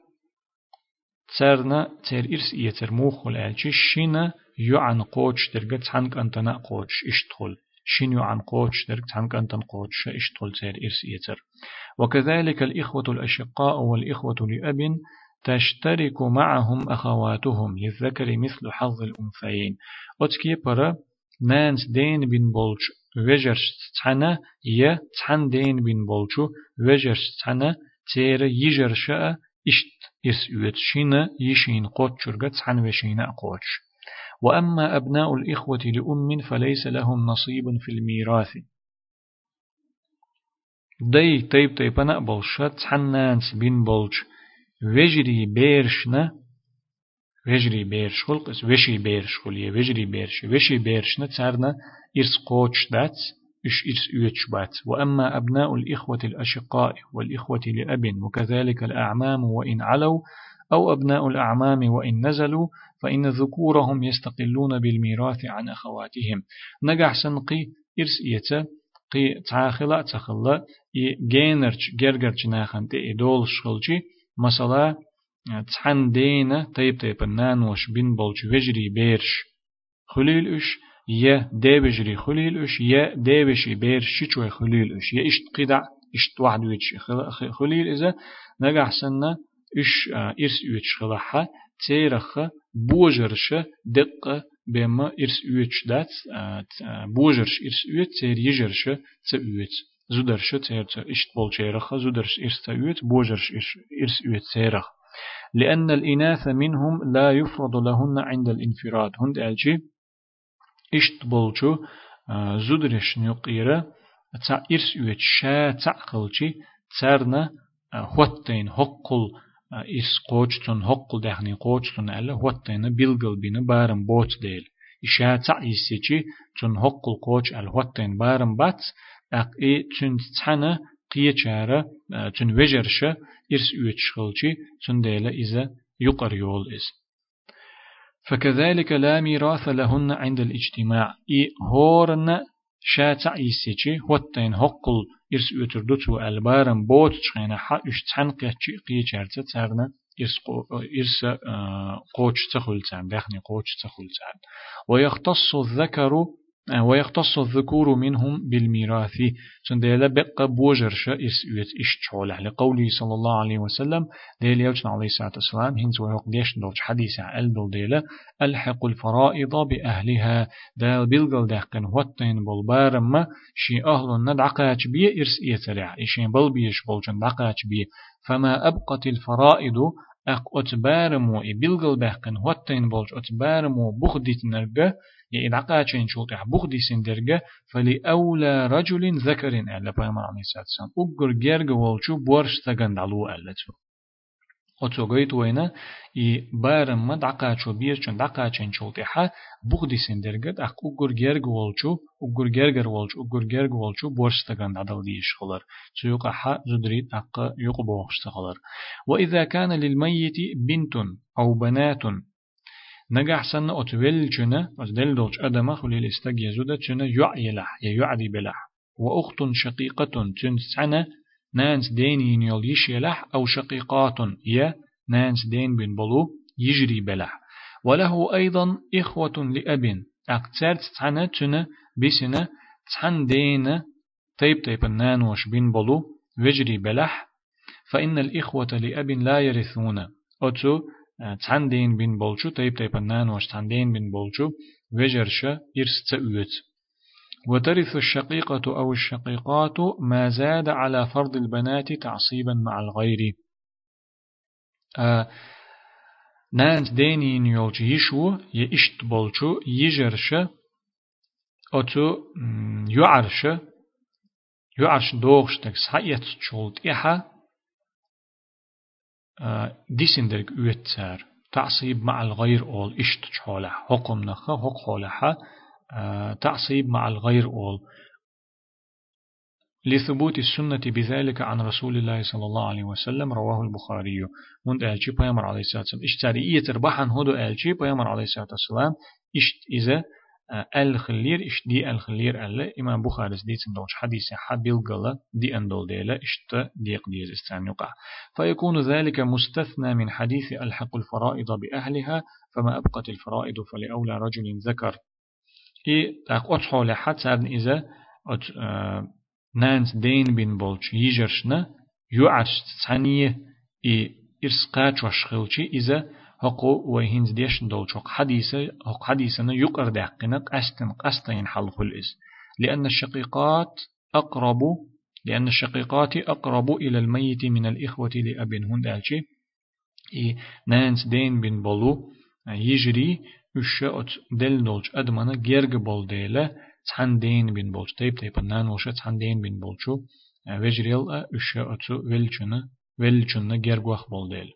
ترنا تر إرس يتر موخل ألشي شينا يعن قوش ترقى تحنك أنتنا قوش اشتخل شنو عن قوتش درك عن كنتن قوتش اشتغل تير إرس يتر وكذلك الإخوة الأشقاء والإخوة لأب تشترك معهم أخواتهم للذكر مثل حظ الأنثيين أتكي برا نانس دين بن بولش وجرش تحنا يا تحن دين بن بولشو وجرش تحنا تير يجرش إشت إس يوت شينا يشين قوتشرغ تحن وشينا قوتش. وأما أبناء الإخوة لأم فليس لهم نصيب في الميراث. دي تيب تيب أنا بلشت حنانس بن بولش. وجري بيرشنا وجري بيرش خلق وشي بيرش خلية وجري بيرش وشي بيرشنا تسارنا إرس قوتش دات إش إرس أوتش بات. وأما أبناء الإخوة الأشقاء والإخوة لأب وكذلك الأعمام وإن علوا أو أبناء الأعمام وإن نزلوا فإن ذكورهم يستقلون بالميراث عن أخواتهم. نجح سنقي إرس إيتا قي تعاخلا تخلا جينرش جرجرش ناخن تي دول شغلشي مثلا تحن دينا طيب طيب نانوش بن بولش وجري بيرش. خليل اش يا ديبجري خليل إش يا ديبشي بيرش شيشوي خليل إش. يا إشت قدع إشت واحد ويتش خليل إذا نجح سنة إش إرس ويتش خلاحة تيرخ بوجرش دقة بما إرس ويتش دات بوجرش إرس ويت تير يجرش تيوت زودرش تير إشت بول تيرخ زودرش إرس تيوت بوجرش إرس ويت تيرخ. لأن الإناث منهم لا يفرض لهن عند الانفراد. هند ألجي إشت بولشو زودرش نيقيرة تا إرس ويت شا تعقلشي تارنا هوتين هقل إس قوچتون حق دهني قوچتون ألا هوتين بيلغل بين بارم بوت ديل إشاة إسيجي تون حق القوچ أل هوتين بارم بات أق إي تون تحنا قيچارة تون وجرشة إرس أوتشغلشي تون ديلا إذا يقر يول إز فكذلك لا ميراث لهن عند الاجتماع. إي هورن شاتع يسيجي هوتين حقل إرس أتردوتو البارم بوت تشخينا حا اشتحن قيتشي قيتشارتا تارنا إرس إرس قوش تخلتان دخني قوش تخلتان ويختص الذكر ويختص الذكور منهم بالميراث. سنديلا بقى بوجرش إس يت إشتشولة لقوله صلى الله عليه وسلم ديل يوجن عليه الصلاة والسلام هنز ويوق ديش دولش حديث دول ديلا ألحق الفرائض بأهلها. دال بلغل دقن وطين بالبارم شي أهل ندعقاش بي إرس إيتلع إشين بل بيش بولجن دعقاش بي فما أبقت الفرائض أق أتبارمو إبلغل بحقن وطين بولج أتبارمو بخدت نرجع يدعقاتشين شوطح بغدي سندرجة فلأولى رجل ذكر ألا بيما عليه الصلاة والسلام. والشو بورش تغن دلو ألتو أتوغيت وينا إي بارم ما دعقاتشو بيرشن دعقاتشين شوطحة بغدي سندرجة أق أقر جرج والشو أقر جرجر والشو أقر جرج والشو بورش تغن دل ديش خلر سيوق حا زدريت أق يقبوخش تخلر وإذا كان للميت بنت أو بنات نجح سنة أتول جنة أزدل دولش أدم خليل استج يزود جنة يعيلح يعدي بلح وأخت شقيقة سنة نانس دين يول يشيلح أو شقيقات يا نانس دين بن بلو يجري بلح. وله أيضا إخوة لأب أكثر سنة تن بسنة تحن دين تيب تيب النانوش بن بلو وجري بلح. فإن الإخوة لأب لا يرثون. أتو تاندين بين بولشو تيب تيب النان وش تاندين بين بولشو وجرشة إرس تأويت. وترث الشقيقة أو الشقيقات ما زاد على فرض البنات تعصيبا مع الغير. آه نانت دينين يولج يشو يشت بولشو يجرشة أتو يعرشة يعرش دوغشتك سحيت شولت إحا أوتسار تعصيب مع الغير أول إشت حوله حكم نخا حق حولها. تعصيب مع الغير أول. لثبوت السنة بذلك عن رسول الله صلى الله عليه وسلم رواه البخاري. من ألشي بيامر عليه الصلاة والسلام؟ اشتري إيه تربحن هدو ألشي بيامر عليه الصلاة والسلام اشت إذا الخلير إش دي الخلير ألا إمام بخاري دي تندوش حديث حبيل قلا دي أندول ديلا إشت ديق ديز استعن يقع فيكون ذلك مستثنى من حديث ألحق الفرائض بأهلها فما أبقت الفرائض فلأولى رجل ذكر إي تاق أتحول حد سارن إذا أت نانس دين بين بولش يجرشنا يعش ثانية إي إرس قاچ وشخلشي إذا هقو وهينز ديش دولش هق حديثة هق حديثنا يقر دقنا قستن قستين حل خلئس لأن الشقيقات أقرب لأن الشقيقات أقرب إلى الميت من الإخوة لأب هون دالشي إي نانس دين بن بولو يجري أشأت دل دولش أدمنا جيرج بول ديلا تحن دين بن بولش تيب تيب نان وشا تحن دين بن بولشو وجريل أشأت ولچنا ولچنا جيرج وخ بول ديل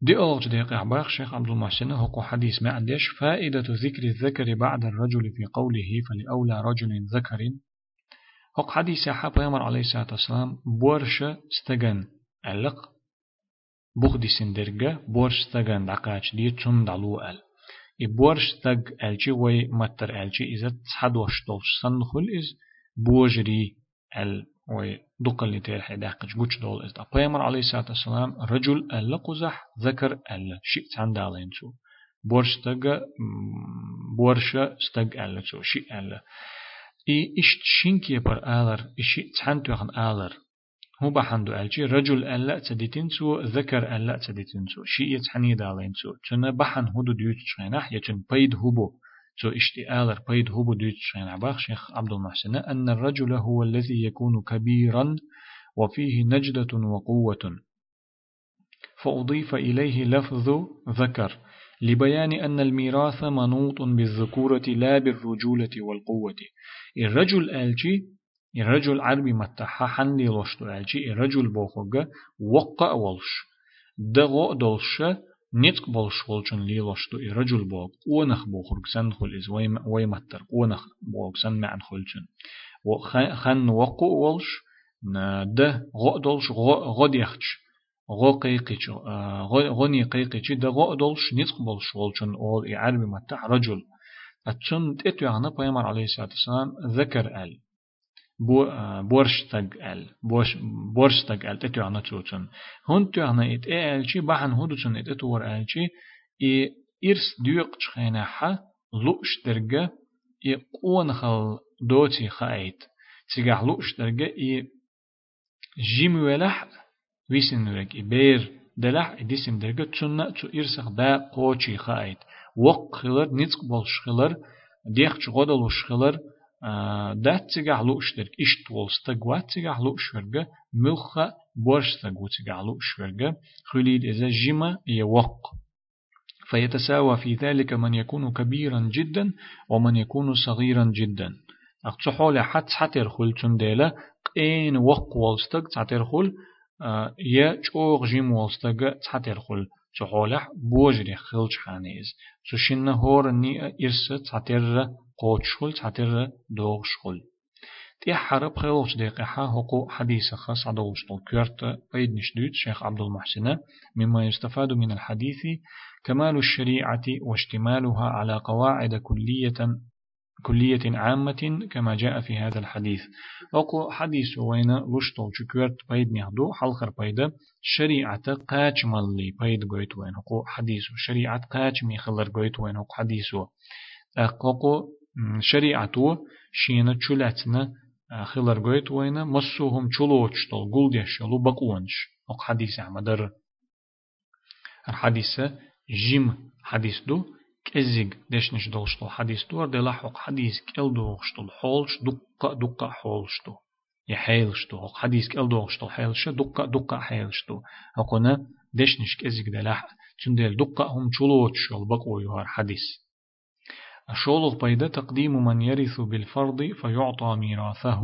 دي أولج دقيقة عباق شيخ عبد المحسن هو حديث ما عندش فائدة ذكر الذكر بعد الرجل في قوله فلأولى رجل ذكر هو حديث حاب يمر عليه الصلاة والسلام بورش استغن علق بغدي سندرجة بورش استغن دقاش دي تون دلو ال إي بورش استغ الجي وي متر الجي إذا تحد وشتولش سنخل إز بوجري ال وي دقل نتير حداق جوش دول إز بيامر عليه الصلاة والسلام رجل ألا قزح ذكر ألا شيء تندالين شو بورش تغ بورش استغ ألا شو شيء ألا إي إشت شينكي بر آلر إشي تحنتو يخن آلر هو بحندو ألجي رجل ألا تديتين سو ذكر ألا تديتين سو شيء يتحني دالين سو تنا بحن هدو ديوت شينح يتن بيد هبو سو اشتي آلر بيد هبو ديوت شينح باخ شيخ عبد المحسن أن الرجل هو الذي يكون كبيرا وفيه نجدة وقوة. فأضيف إليه لفظ ذكر لبيان أن الميراث منوط بالذكورة لا بالرجولة والقوة. الرجل ألجي الرجل عربي متحا حنلي لوشتو ألجي الرجل بوخوغا وقع ولش دغو دولش نتق بولش ولشن لي لوشتو الرجل بوغ ونخ بوخوغ سن خل إز وي متر ونخ بوغ سن معن خلشن وخن وقو ولش ده غو دولش غو ديخش غو قيقيش غني قيقيش ده غو دولش نتق بولش ولشن أول عربي متح رجل. أتشن تيتو يعني بيامر عليه الصلاة والسلام ذكر أل. بو بورشتق ال بوش بورشتق ال تيتو يعني تشوتشن هون تو يعني ات ال شي بحن هودوشن ات اتور ال شي اي إرس ديوق شخينا حا لوش درجة اي قون خل دوتي خايت تيجح لوش درجة اي جيم ولح ويسن رك بير دلح ديسم درجة تشنا تو إرسخ دا قوشي خايت وق خلر نيتق بول شخلر ديخ چغودل شخلر داتسيغ لوشتر إشت ولستغ واتسيغ لوشورغ ملخا بورشتغ وتيغ لوشورغ خليد إذا جيما يوق فيتساوى في ذلك من يكون كبيرا جدا ومن يكون صغيرا جدا. أقصحول حت حتر خل تنديلا قين وق ولستغ تحتر خل يا چوغ جيم ولستغ تحتر خل تحولح بوجري خلش حانيز سوشين هور ني إرس تعتر قوتشول تعتر دوغشول تي حرب خلوش دقيقة هقو حديث خاص عدوش كيرت بيد نشدود شيخ عبد المحسن مما يستفاد من الحديث كمال الشريعة واشتمالها على قواعد كلية كلية عامة كما جاء في هذا الحديث وقو حديث وين لشتو شكرت بيد نهدو حلقر بيد شريعة قاچ ملي بيد قويت وين وقو حديث شريعة قاچ مي خلر قويت وين وقو حديث وقو شريعة شينا چلاتنا خلر قويت وين مسوهم چلوچتل قول يشلو بقونش وقو حديث عمدر الحديث جيم حديث دو كزيج دشنش دوشتل حديث دور دلا حق حديث كل دوشتل حولش دقة دقة حولشتو يحيلشتو حق حديث كل دوشتل حيلش دقة دقة حيلشتو حقنا دشنش كزيج دلا تندل دقة هم چلوش يل بقو يهار حديث الشولغ بيد تقديم من يرث بالفرض فيعطى ميراثه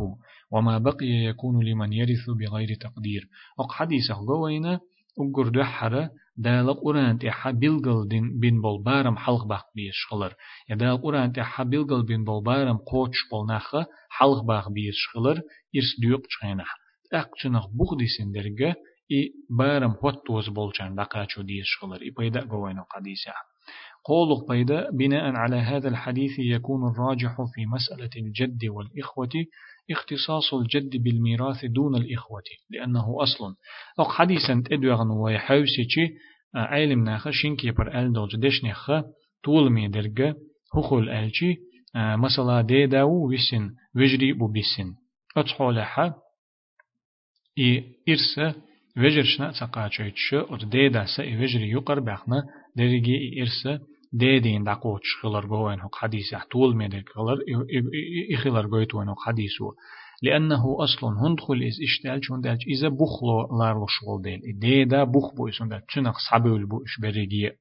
وما بقي يكون لمن يرث بغير تقدير. أق حديث غوينا أقر دحرة دال قرآن تحا بلغل دين بين بول بارم حلق باق بيش خلر يا دال قرآن تحا بلغل بين بول بارم قوش بول نخا حلق باق بيش خلر إرس ديوق چخينح أقچنخ بغدي سندرگه إي بارم هوتوز بولچان دقاچو ديش خلر إي بيدأ قوينو قديسة قولق بيدا بناء على هذا الحديث يكون الراجح في مسألة الجد والإخوة اختصاص الجد بالميراث دون الإخوة لأنه أصل. أق حديثا تدوغن ويحوسي چي علم ناخ شنكي بر أل دوج دش نخ طول مي درجة هخول مثلا دي داو ويسن وجري بو بيسن. أتحولها إي إرسا وجرشنا تقاچيتش أت دي دا سا وجري يقر بخنا درجي إي إرسا دي دين دقوتش خلر بوين هق حديث طول ميدك خلر إخلر بويتوين هق حديثو لأنه أصل هندخل إز إشتال شون دالج إذا بخلو لارلو شغل ديل دي دا بخ بو إسون دال تنق صعبول بو إش بريجي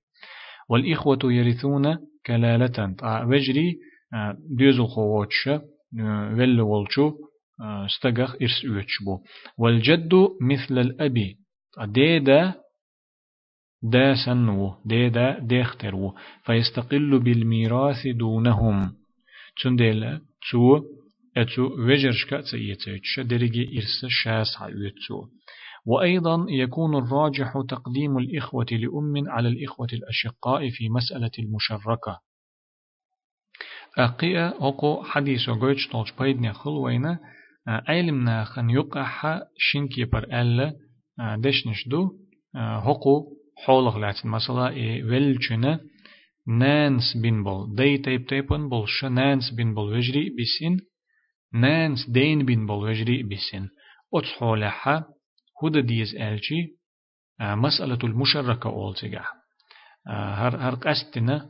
والإخوة يرثون كلالة وجري ديزو خواتش ول والشو استغخ إرس بو. والجد مثل الأبي ديدا دا سنو ديدا ديخترو فيستقل بالميراث دونهم. تندل تو اتو وجرشكا تسيتش درجي إرس شاس عيوتو وأيضا يكون الراجح تقديم الإخوة لأم على الإخوة الأشقاء في مسألة المشركة أقيا أقو حديث وقوش طولش بيدنا خلوينا علمنا خن يقع شنكي بر ألا دشنش دو. هقو حولغ لاتن مثلا إيه ولجنا نانس بن بول دي تيب تيبن بولش نانس بن بول وجري بسين نانس دين بن بول وجري بسين أتحولها هدى ديز ألجي مسألة المشركة أولتجا هر هر قستنا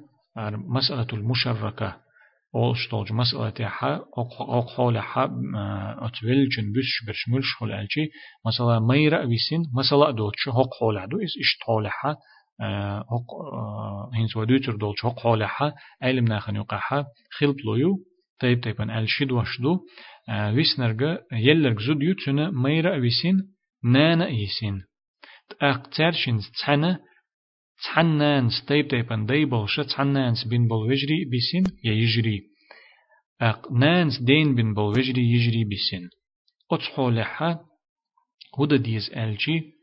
مسألة المشركة أولشتولج مسألة تاعها أق حول حب أتول جن بش برش ملش حول ألجي مثلا ميرا ويسين مثلا دوتش حق حول عدو إس إشت حول حا هنس ودوتر دولش حق حول حا علم ناخن يقعها خلط لويو طيب طيبا ألشد وشدو ويسنرغ يلرغ زوديو تنا ميرا ويسين نانا يسين أقترشن تسنة تحنانس تيب تيبان دي بولشة تحنانس بين بول وجري بسين يجري أق نانس دين بين بول وجري يجري بسين أتصحو لحا هدى ديز ألجي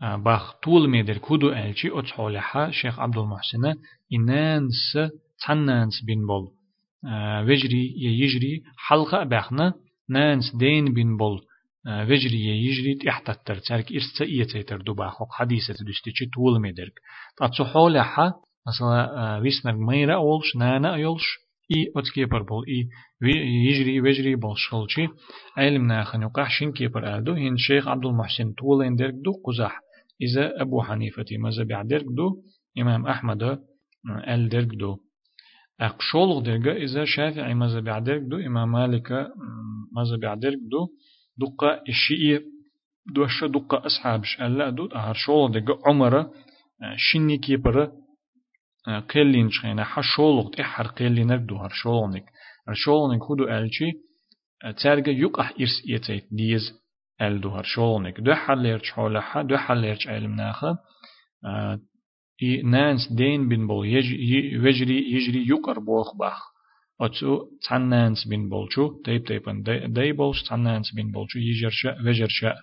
باخ طول ميدر كودو ألجي أتصحو لحا شيخ عبد المحسن إنانس تحنانس بين بول وجري يجري حلقة باخنا نانس دين بين بول وجري يجري تحتتر تارك إرسا إيتيتر دوبا خوك حديثة دستيچي طول ميدرك تاتسو حولها مثلا ويسنر ميرا أولش نانا أيولش إي أتكيبر بول إي يجري وجري بول شغلشي علم ناخن يقع شين كيبر آدو. هين شيخ عبد المحسن طول اندرك دو قزح. إذا أبو حنيفة مذهب عدرك دو إمام أحمد ال درك دو. أقشولغ درجة إذا شافعي مذهب عدرك دو إمام مالك مذهب عدرك دو. دقة الشيء دوش دقة أصحابش ألا دود أهر شول دقة عمر شني كيبر قلين شخينا حشولغ تحر قلين دو هر شولنك هر شولنك هدو ألشي تارجة يقح إرس يتيت ديز أل دو هر شولنك دو حليرش حولها دو حليرش علم ناخا إي نانس دين بن بول يجري يجري يقر بوخ باخ. أتو تعنانس بن بولشو تيب تيبن دي, بولش تعنانس بن بولشو يجرشا وجرشا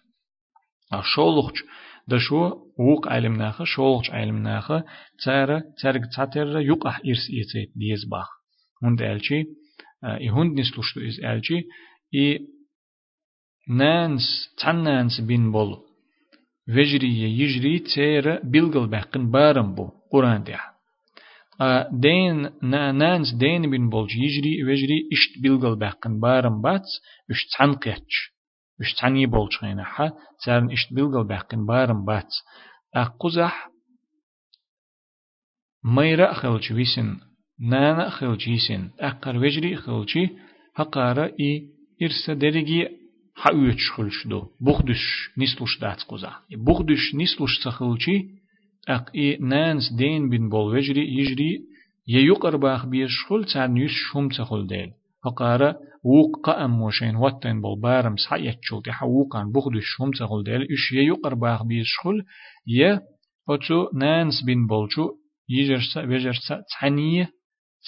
شولخش ده شو وق علم ناخه شولخش علم ناخه تارا تارك تاتر يقح إرس إيتيت ديز باخ هند ألشي إي هند نسلوشتو إز ألشي إي نانس تعنانس بن بول وجري يجري تيرا بلغل بحقن بارم بو قرآن ديح دين نانس دين بن بولج يجري وجري اشت بلغل بقن بارم بات اش تان قيتش اش تاني بولج خينا حا تارن اشت بلغل بقن بارم بات. اقزح ميرا خلج ويسن نانا خلج يسن اقر وجري خلجي هقارا اي ارسا درجي حاويتش خلشدو بغدش نسلوش دات قزح. بغدش نسلوش سخلجي أق إي نانس دين بن بول وجري يجري ييقر باخ بيش خل تان يش شوم تخل ديل. هقارا ووق قأم موشين واتن بول بارم سحيت شول تحا ووقان بخدو شوم تخل ديل. إش ييقر باخ بيش خل ي أتو نانس بن بولشو يجرسا وجرسا تحنية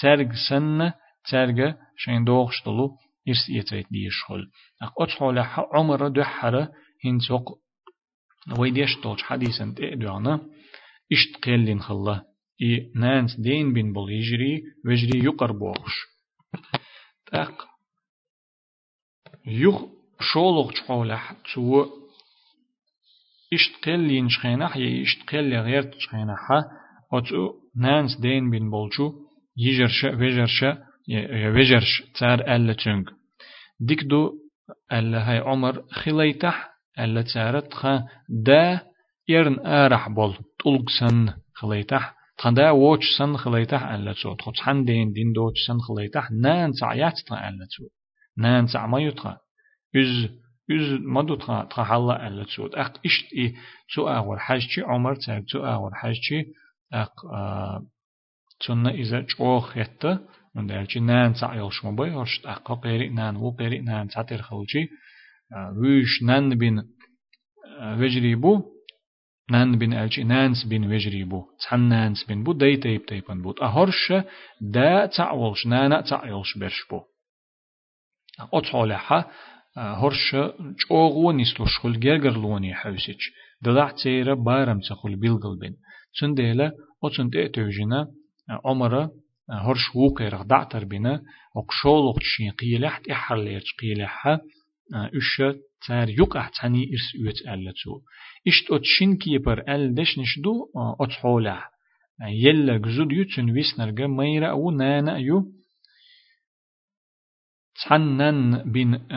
ترق سنة ترق شين دوغش دلو إرس يتريت ديش خل. أق أتحول عمر دحرة هنسوق ويديش دولش حديثا تقدوانا إشت قيلين خلا إي نانس دين بين بول يجري وجري يقر بوغش تاق يخ شولغ تشحولح تو إشت قيلين شخينح يا إشت قيل غير تشخينح أتو نانس دين بين بولشو يجرش وجرش وجرش تار ألا تنج ديك دو ألا هاي عمر خليتح ألا تارت خا دا يرن آرح بول طلق سن خليتح تخدا ووش سن خليتح ألا تو تخد حن دين دين دوش سن خليتح نان سعيات تا ألا تو نان سع ما يتخا إز إز ما دو تخا تخا حلا ألا تو أق إشت إي تو أغور حاجتي عمر تاك تو أغور حاجتي أق تنا إذا جوخ يتا من دالجي نان سع يلش مباي هرشت أقا قيري نان و قيري نان ساتر خلجي ويش نان بين وجري بو نان بين ألجي نانس بين وجري بو تحن نانس بين بو داي تيب تيبن بو أهرش دا تعولش نانا تعيلش برش بو. أطحولها هرش جوغو نستوش خل جرجر لوني حوسيج. دلع تيرا بارم تخل بيلغل بين. تنديلا أتن تيجينا عمره هرش وقيرغ دعتر بنا وقشولوق تشين قيلحت إحرليرش قيلحها إش تار يقع تاني إرس أوت ألتو إشت أتشين كيبر أل دش نشدو أتحولا يلا جزود يتن ويسنرغ ميرا أو نانا يو تحنن بين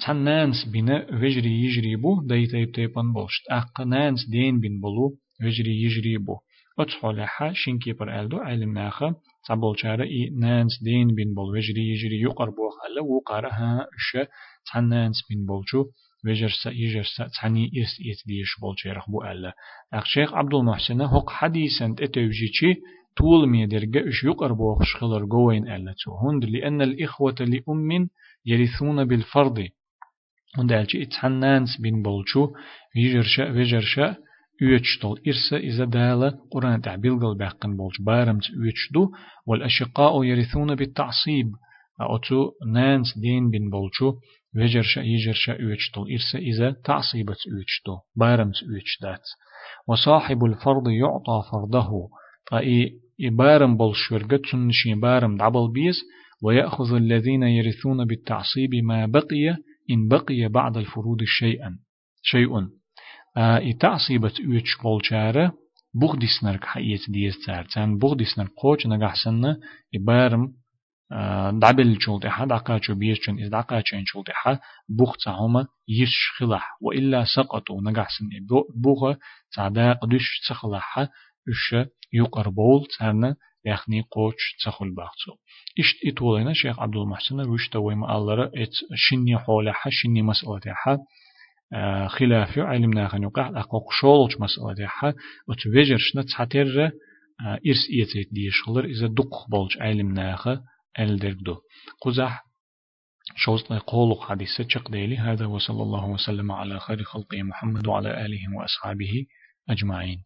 تحنانس بين وجري يجري بو داي تيب تيبان بولشت أق نانس دين بين بولو وجري يجري بو أتحولا حا شينكيبر ألدو علم ناخا تعبول شارع إي نانس دين بين بول وجري يجري يقر بوخ ألا وقارها ش تحن نانس بين بولشو وجرسا يجرسا تحني إس إس ديش بولش يرخ بو ألا أخ شيخ عبد المحسن هق حديثا اتوجيشي طول ميدرجة إش يقر بوخ شخلر جوين ألا هند لأن الإخوة لأم يرثون بالفرض هند ألشي تحنانس بين بولشو ويجرشا وجرشا يوتشتل إرسا إذا دالة قرآن تعبيل قل باقن بولش بارمت يوتشدو والأشقاء يرثون بالتعصيب أتو نانس دين بن بولشو وجرشا يجرشا يوتشتل إرسا إذا تعصيبت يوتشدو بارمت يوتشدات وصاحب الفرض يعطى فرضه فإي إبارم بولشورغة تنشي بارم دعبل بيز ويأخذ الذين يرثون بالتعصيب ما بقي إن بقي بعد الفروض شيئا شيء إتعصيبت أوتش قولشارة بغدسنر حقيت ديز تار تان بغدسنر قوش نجحسن إبارم دعبل شولت أحد دعقاتشو بيشن إذ دعقاتشين شولت أحد بوخ هما يش خلح وإلا سقطوا نجحسن بوخ تعدا قدش تخلح إش يقر بول تارنا يخني قوش تخل باختو إشت إتولينا شيخ عبد المحسن روشتا ويما الله إت شني حولها شني مسألة خلاف علمنا خن يقع أقوق شولج مسألة حا وتوجرش نتحتر إرس إيتيت ديشغلر إذا دق بولج علمنا خا الدرجدو قزح شوزنا قولق حديثة ديلي هذا وصلى الله وسلم على خير خلقه محمد وعلى آله وأصحابه أجمعين.